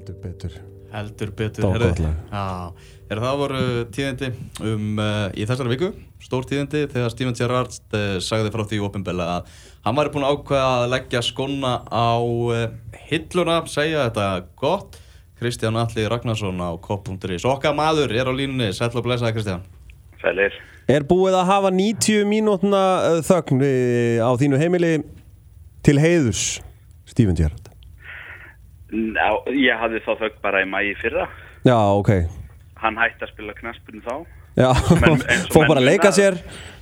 Heldur betur. Heldur betur er það voru tíðindi um, uh, í þessari viku, stór tíðindi þegar Steven Gerrard uh, sagði frá því ofinbella að hann væri búinn að ákveða að leggja skona á uh, hilluna, segja þetta gott. Kristján Alli Ragnarsson á kopp.is okkar maður er á línunni, sæll og blessaði Kristján. Sælir. Er búið að hafa 90 mínútna þögn á þínu heimili til heiðus Steven Gerrard Ná, ég hafði þá þögg bara í mægi fyrra. Já, ok Hann hætti að spila knaspunni þá. Já, menn bara að leika sér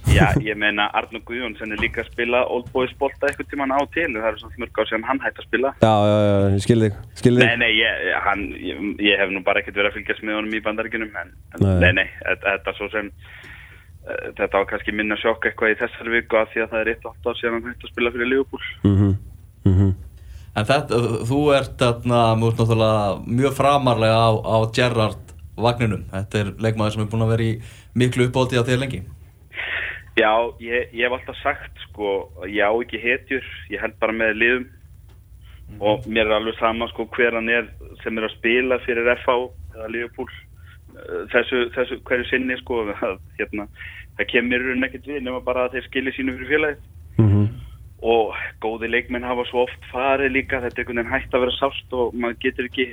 Já, ég meina Arnur Guðjónsson er líka að spila Old Boys bolta eitthvað tíman á til. Það er svona mörg á sem hann hætti að spila. Já, já, já, ég skil þig, Nei, nei, ég, hann, ég, ég hef nú bara ekkert verið að fylgjast með honum í bandaríkunum. En, Nei. nei, nei, þetta, þetta svo sem... uh, Þetta var kannski minna sjokk eitthvað í þessari viku af því að það er eitt átt ár síðan hann hætti að spila fyrir Liverpool. Mhm, mhm. En þetta, þú ert þarna, ert náttúrulega mjög framarlega á, á Gerrard vagninum. Þetta er leikmaður sem er búinn að vera í miklu uppbóti á þér lengi. Já, ég, ég hef alltaf sagt sko, ég á ekki hetjur, ég held bara með liðum. Og mér er alveg sama sko hver hann er sem er að spila fyrir FH eða Liverpool Eh, þessu, þessu hverju sinni sko að, hérna, það kemur ekkert við nema bara að þeir skilja sínu fyrir félagið. Og góði leikmenn hafa svo oft farið líka. Þetta er einhvern veginn hægt að vera sást og maður getur ekki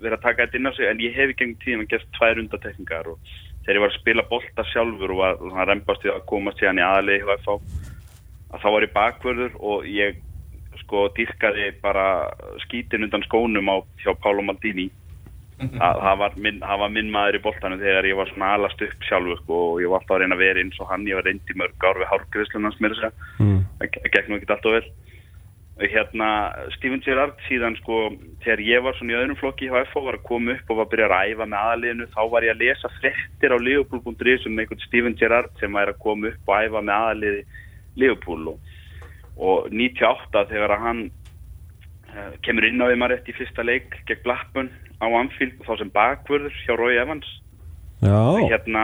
verið að taka þetta inn á sig. En ég hef í gengum tíðan gert tvær undatekningar og þegar ég var að spila bolta sjálfur og var svona reymbast við að komast síðan í aðlið að þá var ég bakvörður og ég sko dýrkaði bara skítin undan skónum á hjá Pálo Maldini það, það, var minn, það var minn maður í boltanum þegar ég var svona alast upp sjálfur sko, og ég var alltaf að reyna að vera eins og hann. Ég var reyndi mörg ár við hárgriðslunans mér að segja. Mm. það ge- gekk nú ekki alltaf vel. Og hérna Steven Gerrard síðan sko þegar ég var svona í öðrum flokki hjá FH var að koma upp og var að byrja að æfa með aðaliðinu þá var ég að lesa frettir á Liverpool.is um einhvern Steven Gerrard sem er að koma upp og æfa með aðaliði Liverpool og, og 98 þegar að hann kemur inn á því maður rétt í fyrsta leik gegn Blackburn á Anfield þá sem bakvörður hjá Roy Evans. Já, hérna,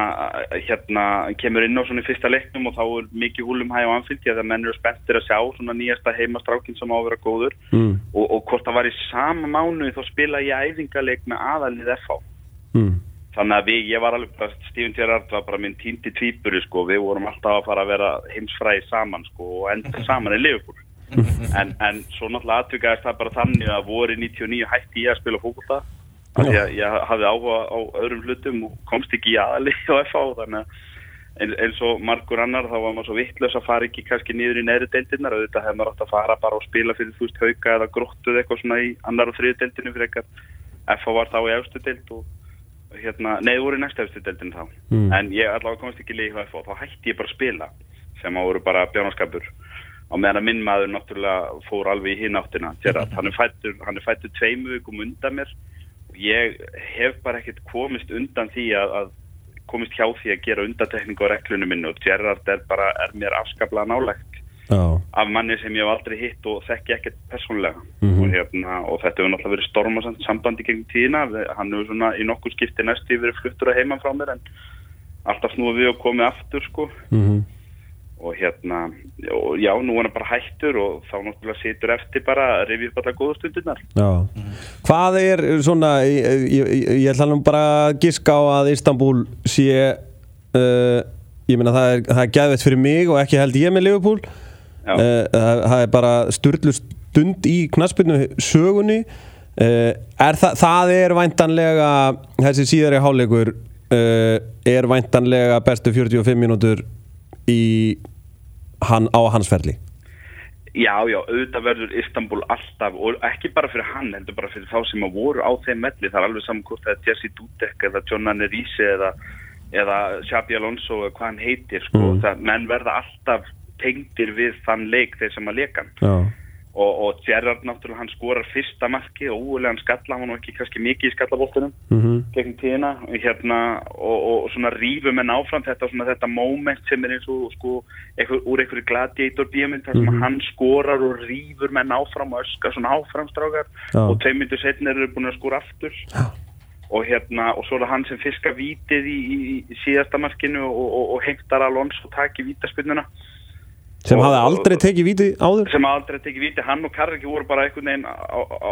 hérna kemur inn á svona í fyrsta leiknum og þá er mikið húlum hæg á anfylg því að menn eru spenntir að sjá svona nýjasta heimastrákin sem á að vera góður. Mm. og, og hvort það var í sama mánuði þá spila ég æfingaleik með aðalið FH Mm. þannig að við, ég var alveg Steven Gerrard var bara minn týndi tvíburi sko, við vorum alltaf að fara að vera heimsfræði saman sko og enda saman í Liverpool en, en svo náttúrulega atvikaðist það bara þannig að voru 99 hætti ég að spila af því að ég hafði áhuga á öðrum hlutum og komst ekki í aðali á FH þannig að eins, og margur annar þá var maður svo vittlaus að fara ekki kannski niður í neðri deildinnar þetta hefði maður átt að fara bara og spila fyrir þú veist hauka eða gróttuð eitthvað svona í annar og þriðu deildinu fyrir eitthvað FH var þá í efstu deild og hérna, nei, voru í næsta efstu deildinu þá. Mm. en ég allavega komst ekki líka FH og þá hætti ég bara að spila sem að voru bara bjánaskapur á meðan að minn maður náttúrulega fór alveg í hinn áttina Gerrard, hann er fættur, fættur tveimu vikum undan mér. Og ég hef bara ekkert komist undan því að, að komist hjá því að gera undantekningu á reglunum minni. Og Gerrard er bara, er mér afskaplega nálægt já, af manni sem ég hef aldrei hitt og þekki ekkert persónlega Mhm. og, hérna, og þetta hefur náttúrulega verið stormasamt sambandi gegn tíðina, hann hefur svona í nokkur skipti næstu verið fluttur að heiman frá mér en alltaf snúið við og komið aftur sko. Mhm og hérna, og já, nú er hann bara hættur og þá náttúrulega situr eftir bara að rifja upp alla góðu stundirnar Já. Hvað er svona, ég, ég, ég, ætla nú bara að giska á að Istanbul sé, uh, ég meina það er, er gæðvett fyrir mig og ekki held ég með Liverpool. Uh, það, það er bara sturlu stund í knaspinu sögunni. Uh, er það, það er væntanlega, þessi síðari háleikur uh, er væntanlega bestu 45 mínútur í hann, á hans ferli. Já, já, auðvitað verður Istanbul alltaf og ekki bara fyrir hann, heldur bara fyrir þá sem að voru á þeim melli, það er alveg saman hvort það er Jesse Dudek eða John Annarisi eða, eða Xabi Alonso eða hvað hann heitir, sko, Mm. það, menn verða alltaf tengdir við þann leik þeir sem að leka hann Já. Og, og Gerrard náttúrulega hann skorar fyrsta marki og úulegan skalla, hann nú ekki kannski mikið í skallaboltunum Mm gegn tíðina hérna, og, og svona rífum en áfram þetta, svona, þetta moment sem er eins og sko, einhver, úr einhverju gladiator bíamind þar sem Mhm. hann skorar og rífur menn áfram og öskar svona áframstrákar Já. og tvei myndir setnir eru búin að skora aftur Já. og hérna og svo er það hann sem fiskar vítið í, í, í síðasta markinu og, og, og heimtar Alonso taki vítaspinnuna Sem Og- hafði aldrei tekið víti áður? sem aldrei tekið víti, hann og Karriki voru bara einhvern veginn á, á,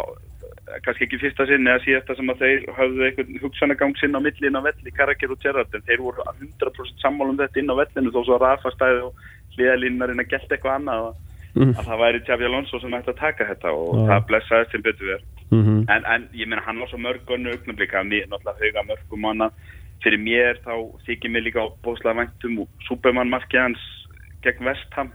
kannski ekki fyrsta sinn eða síðasta sem að þeir höfðu einhvern hugsanagang sinn á milli inn á velli, Karakir og Gerrard en þeir voru 100% sammála um þetta inn á vellinu þó svo að Rafa stæði og hliðalínarinn að gelta eitthvað annað að, Mm. að það væri Xabi Alonso sem ætti að taka þetta og Já. það blessaðist til betur verð Mhm. en, en ég meina hann var svo mörg önnu augnablika, mér náttúrulega fyrir mér þá þykir mér líka bóðslega væntum og Superman markið hans gegn Vestham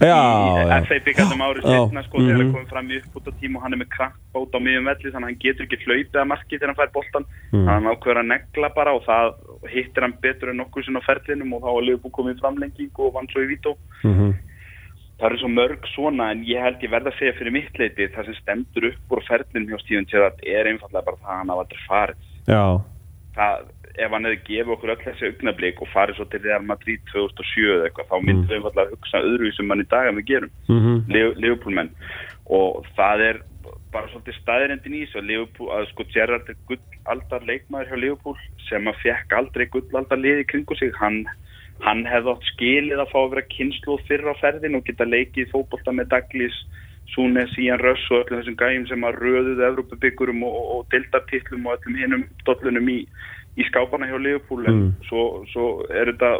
í já. FA byggandum árið setna sko þegar Mhm. hann komið fram í uppbúta tíma og hann er með krampbót á miðjum velli þannig að hann getur ekki hlaupið að marki þegar hann fær boltan Mhm. þannig að hann ákveður að negla bara og það hittir hann betur en nokkuð sinna á ferlinum og þá var Leopold komið framlenging og vann svo í vító Mhm. það eru svo mörg svona en ég held ég verð að segja fyrir mitt leiti það sem stendur upp úr ferlinum hjá Steven Gerrard er einfallega bara það að hann hafa aldrei farið ef hann hefði gefið okkur öll þessi augnablík og farið svo til Real Madrid 2007 eða eitthvað, þá myndum við einfallega að hugsa öðruvísum mann í dag en við gerum. Mhm. Leopoldmenn og það er bara svolítið staðirendin í þessu að að sko Gerrard er gullaldar leikmaður hjá Leopold sem að fekk aldrei gullaldar liði kringu sig. Hann, hann hefði átt skilið að fá að vera kynsluð fyrr á ferðin og geta leikið fótbolta með Douglas Súnes, Ian Russ og öllum þessum gæjum sem að röðuðu Evrópabyggurum og, og dildartillum og öllum hinnum dollunum í, í skápana hjá Leopold en Mm. svo, svo er þetta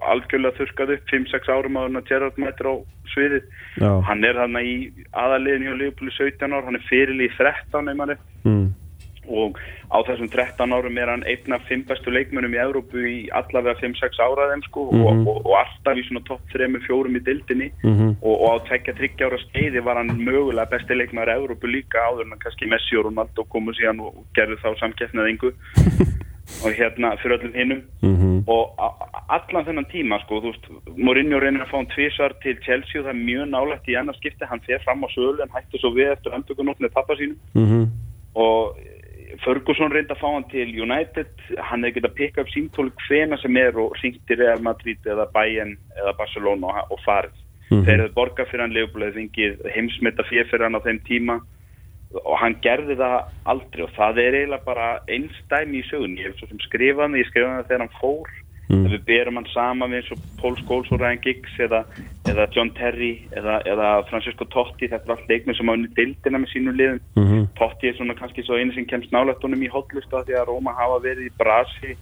algjörlega þurkað upp 5-6 árum áður en að Gerrard mætir á sviðið já. hann er þarna í aðaliðin hjá Leopold í 17 ár, hann er fyrirlið í 13 einmanni Mm. og á þessum 13 árum er hann einn af 5 bestu leikmönnum í Evrópu í allavega 5-6 áraðum sko Mhm. og, og, og alltaf í svona topp 3-4 í dildinni Mhm. og, og á tvekja tryggja ára skeiði var hann mögulega besti leikmæður Evrópu líka áður en að kannski Messi og Ronaldo komu síðan og, gerðu þá samkeppnið engu og hérna fyrir öllum hinnum Mhm. og a- a- allan þennan tíma sko, þú veist, Mourinho reynir að fá hann tvisar til Chelsea og það er mjög nálægt í annars skipti, hann fer fram á sölu en hætti svo við eftir andökunótt með pappa sínum Mhm. og Ferguson reyndi að fá hann til United hann hefði getað pikka upp símtóli hvena sem er og ringt til Real Madrid eða Bayern eða Barcelona og, og farið Mhm. þeir hefði borgað fyrir hann leifbúlega fengið heimsmynda fyrir hann á þeim tíma og hann gerði það aldrei og það er eiginlega bara einstæmi í sögun ég hef svo sem skrifað hann, ég skrifaði hann þegar hann fór Mm. við berum hann saman við eins og Paul Scholes og Ryan Giggs eða, eða John Terry eða, eða Francisco Totti, þetta er allt leikmið sem hafa unni dildina með sínum liðum Mhm. Totti er svona kannski svo einu sem kemst nálægt honum í hotlustu af því að Róma hafa verið í brasi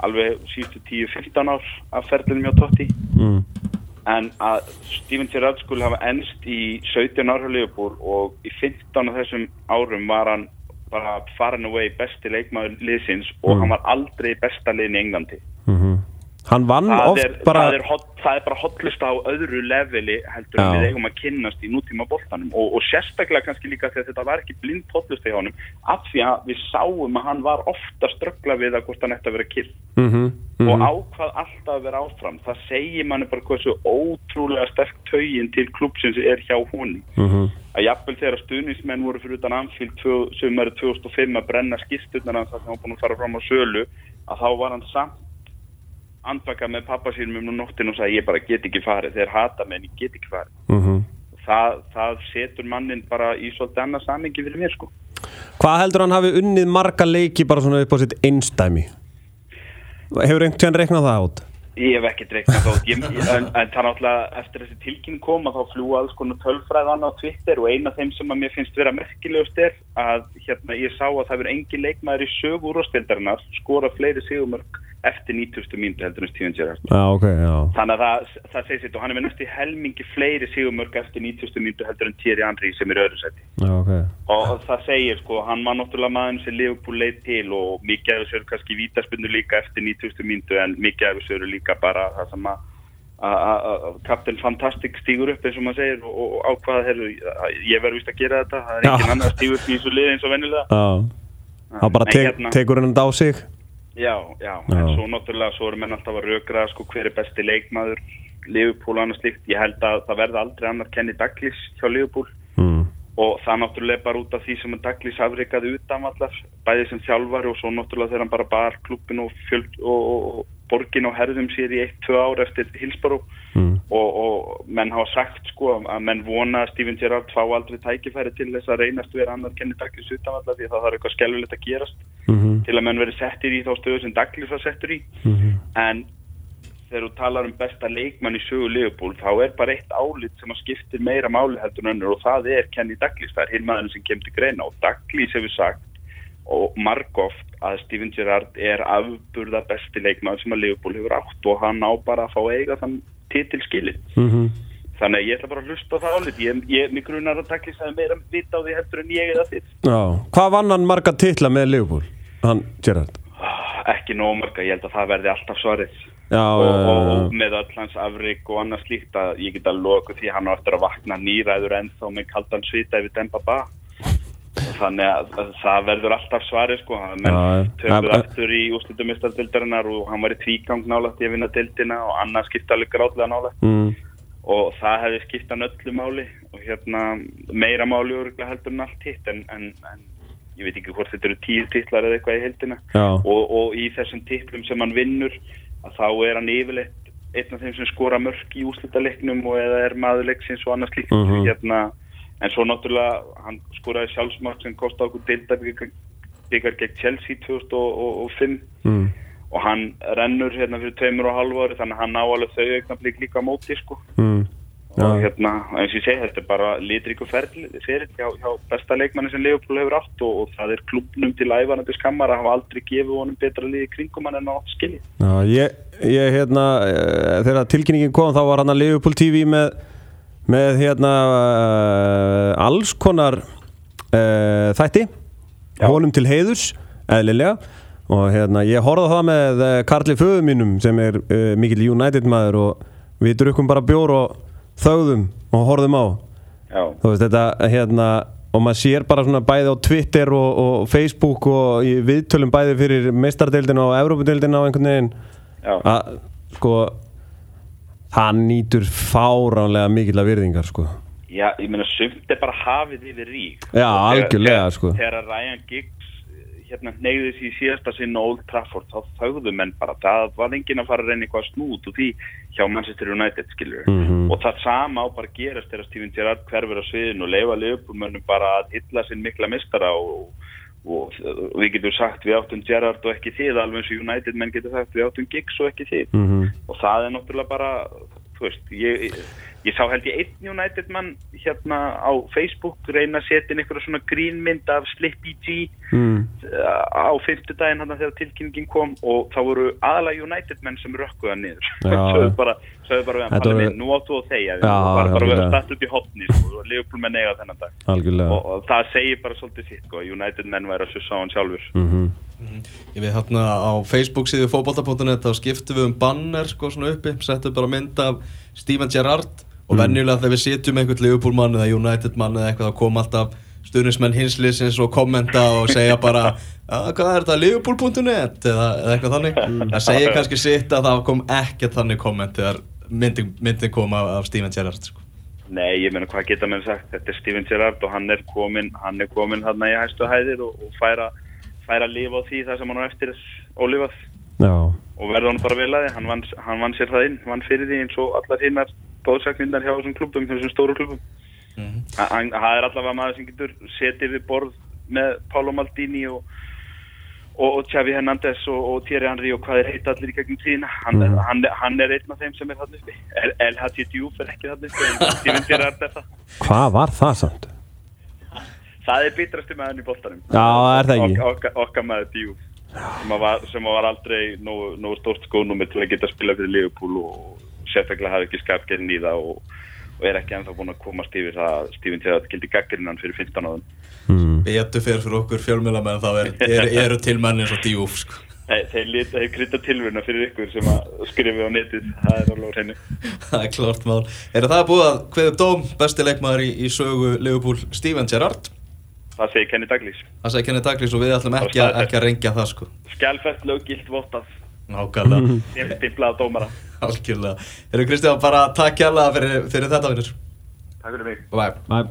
alveg síðustu 10-15 ár af ferðunum hjá Totti Mm. En að Steven Gerrard skuli hafa ennst í 17 ára Leopold og í 15 af þessum árum var hann bara farin away besti leikmaður liðsins og Mm. hann var aldrei besta liðin í Englandi Mhm. Hann vann það oft er, bara það, er hot, það er bara hotlusta á öðru leveli heldur Já. við eigum að kynnast í nútíma boltanum og, og sérstaklega kannski líka þegar þetta var ekki blind hotlusta hjá honum af því að við sáum að hann var ofta ströggla við að hvort hann ætti að vera kill Mhm. Mhm. og ákvað alltaf að vera áfram það segir manni bara hversu ótrúlega sterk taugin til klúpsins er hjá honum Mhm. að jafnvel þegar stuðnismenn voru fyrir utan Anfield sömur 2005 að brenna skisturnar að hann var búin að fara fram á sölu að þá var hann samt andbaka með pappa sínum um nóttin og sagði ég bara get ekki farið, þeir hata mig en ég get ekki farið Mhm. það, það setur mannin bara í svolítið annað samingi fyrir mér sko Hvað heldur hann hafi unnið marga leiki bara svona upp á sitt einstæmi? Hefur einhvern tíðan reiknað það át? Ég hef ekki dreiknað þótt, ég, en, en það er náttúrulega eftir þessi tilkynning kom að þá fljúa alls konar tölfræðan á Twitter og eina af þeim sem að mér finnst vera merkilegust er að hérna, ég sá að það verður engin leikmaður í sögu úrvastildarinnar skora fleiri sigumörk eftir 90. mínútu heldur en Steven Gerrard. Já, ok, já Þannig að það, það segir sitt og hann er með næstu helmingi fleiri sigumörk eftir 90. mínútu heldur en Thierry Henry sem er öðru seti. Já, ok Og það segir sko, hann var náttúrulega maður sem Liverpool leið til og mikið af þessu eru kannski vítaspinnu líka eftir 90. mínútu en mikið af þessu eru líka bara það sem að Captain Fantastic stígur upp eins og maður segir og, og ákvaða herru, ég verður vist að gera þetta það er engin annar að stígur upp í þessu lið eins og vennilega Já Það bara tek, hérna- tekur hann á sig Já, já, Já. en svo náttúrulega svo eru menn alltaf að rökra sko hver er besti leikmaður Liverpool og annað slíkt, ég held að það verði aldrei annar Kenny Douglas hjá Liverpool mm. og það náttúrulega bara út af því sem Douglas afrikaði utan allar bæði sem þjálfari og svo náttúrulega þegar hann bara bar klubbin og, og, og borgin og herðum sér í 1-2 ár eftir Hillsborough Mm. Og, og menn hafa sagt sko að menn vona að Steven Gerrard fá aldrei tækifæri til þess að reynast vera annar Kenny Douglas utan allar því að það þarf eitthvað skelvilegt að gerast Mhm. til að menn verið settir í þá stöðu sem var settur í Mhm. en þegar þú talar um besta leikmann í sögu Liverpool þá er bara eitt álit sem að skiptir meira máli heldur en önnur og það er Kenny Douglas, það er hinn maðurinn sem kemur til greina og Douglas hefur sagt og margóft að Steven Gerrard er afburða besti leikmann sem að Liverpool hefur átt og hann á bara að fá eiga þann titil skilin Mhm. þannig að ég ætla bara að hlusta á það álit ég, ég mig grunar að Douglas hefur meira vita á því heldur en ég eða Já, hvað vann hann marga titla með Liverpool? Hann, Gerrard? Ah, ekki nóg marga, ég held að það verði alltaf svarið. Já, og, og, og með öll hans afrik og annað slíkt að ég get að loka því hann á eftir að vakna nýræður ennþá með kaldan svita yfir Demba Ba þannig að, að það verður alltaf svarið sko. Menn Ja, aftur í úrstundumistardildarinnar og hann var í tvígang nálægt í að vinna dildina og annað skipta alveg gráðlega nálægt. Mm, og það hefði skipt hann öllu máli og hérna meira máli örgulega heldur en allt hitt en, en, en ég veit ekki hvort þetta eru tíu titlar eða eitthvað í heldina og, og í þessum titlum sem hann vinnur að þá er hann yfirleitt einn af þeim sem skora mörk í úslitaleiknum og eða er maðurleiksins og annað slíkt. Mhm. hérna, en svo náttúrulega hann skoraði sjálfsmark sem kosti okkur deildabyggar gegn Chelsea 2005 mm, og hann rennur hérna fyrir tveimur og halvu ári þannig að hann á alveg þau augnablík líka móti sko. Mm, og Já. hérna, eins og ég segi, þetta er bara litríku ferli fyrir hjá, hjá besta leikmanni sem Leopold hefur átt og, og það er klubnum til æfanandi skammar að hafa aldrei gefið honum betra liði kringum hann en á skilji Já, ég, ég hérna eh, þegar tilkynningin kom þá var hann að Liverpool TV með, með hérna uh, alls konar uh, þætti. Já. honum til heiðurs, eðlilega. Og hérna ég horfði á það með uh, Karli föðu mínum sem er uh, mikill United maður og við drukkum bara bjór og þögðum og horfðum á. Já, þú veist þetta hérna og maður sér bara svona bæði á Twitter og, og Facebook og viðtölum bæði fyrir meistardeildina og Evrópudeildina og einhvern veginn. Að sko hann nýtur fáránlega mikill að virðingar sko já, ég meina sumt er bara hafið yfir rík Já, Og algjörlega, sko. Þegar Ryan Giggs eh, hérna neyði því síðasta sinn á Old Trafford þá þögðu menn bara, það var enginn að fara að reyna eitthvað snút og því hjá Manchester United skilur Mhm. og það sama á bara gerast þegar Steven Gerrard hverfur á sviðinu og leifa leifbúmönnum bara að hylla sinn mikla mistara og, og, og við getum sagt við áttum Gerrard og ekki þið alveg eins og United menn getur sagt við áttum Giggs og ekki þið. Mm og það er náttúrulega bara þú veist, ég, ég, sá held ég einn United mann hérna á Facebook reyna að setja inn einhverja svona grínmynd af Slippy G mm. uh, á fymtudaginn hann þegar tilkynningin kom og þá voru aðalega United menn sem rökkuða niður. Já. sögðu bara, bara við hann minn, nú áttu að þegja og bara, bara verið stætt út í hotni sko, og Liverpool menn eiga þennan dag. Og, og það segir bara svolítið sitt sko, að United menn væri að sussa á hann sjálfur mm Ég við hérna á Facebook síðu fótbolta.net þá skiptum við um banner sko svona uppi settum bara mynd af Steven Gerrard og venjulega þegar við sitjum einhvern Liverpool mann eða United mann eða eitthvað þá kom alltaf stuðnismenn hinsliðsins og kommenta og segja bara að hvað er þetta Liverpool.net eða, eða eitthvað þannig. Það segir kannski sitt að það kom ekkert þannig komment þegar myndin, myndin kom af, af Steven Gerrard sko. Nei, ég meina hvað geta menn sagt? Þetta er Steven Gerrard og hann er komin hann er komin hann í hæstu hæðir og, og færa, færa að lifa á því það sem hann á eftir ólifað. Já, og verða hann bara vel að því. Hann vann, hann vann sér það inn, vann fyrir því eins og allar hinnar bóðsaknindar hjá þessum klubum þessum stóru klubum Mhm. Ha- hann það er allavega maður sem getur setið við borð með Pálo Maldini og og, Xavi Hernandez og, og Thierry Henry og hvað er heit allir í gegnum tíðina. Hann, mm. hann, hann er einn af þeim sem er þarna uppi. El, Diouf er ekki þarna uppi hvað var það samt? Það er bitrasti maðurinn í boltanum Já, er það ekki? Ok, okkar, okkar maður Diouf sem að var, sem að var aldrei nógu, nógu stórt skónúmi til að geta spila fyrir Liverpool og sérstaklega hafi ekki skapgerinn í það og, og er ekki ennþá búin að komast yfir það að Steven Gerrard gildi gaggrinnan fyrir 15 áðun Mm. betur fyrir fyrir okkur fjölmjölamenn þá er, er, eru til menn eins og Diouf sko. Þeir, þeir, lit- þeir krytta tilvörna fyrir ykkur sem að skrifa á netið, það er alveg hreinu. Það er klart mál. Er það búið að hveðum dóm, besti leikmaður í, í sögu Liverpool, Steven Gerrard? Það segir Kenny Douglas. Það segir Kenny Douglas og við ætlum ekki, að- ekki að rengja það sko. Skjálfest löggilt vottað, Nákvæmlega, stimplað dómara. algjörlega. Erum Kristján bara takk kjærlega fyrir, fyrir þetta vinnur. Takk fyrir mig. Bye. Bye.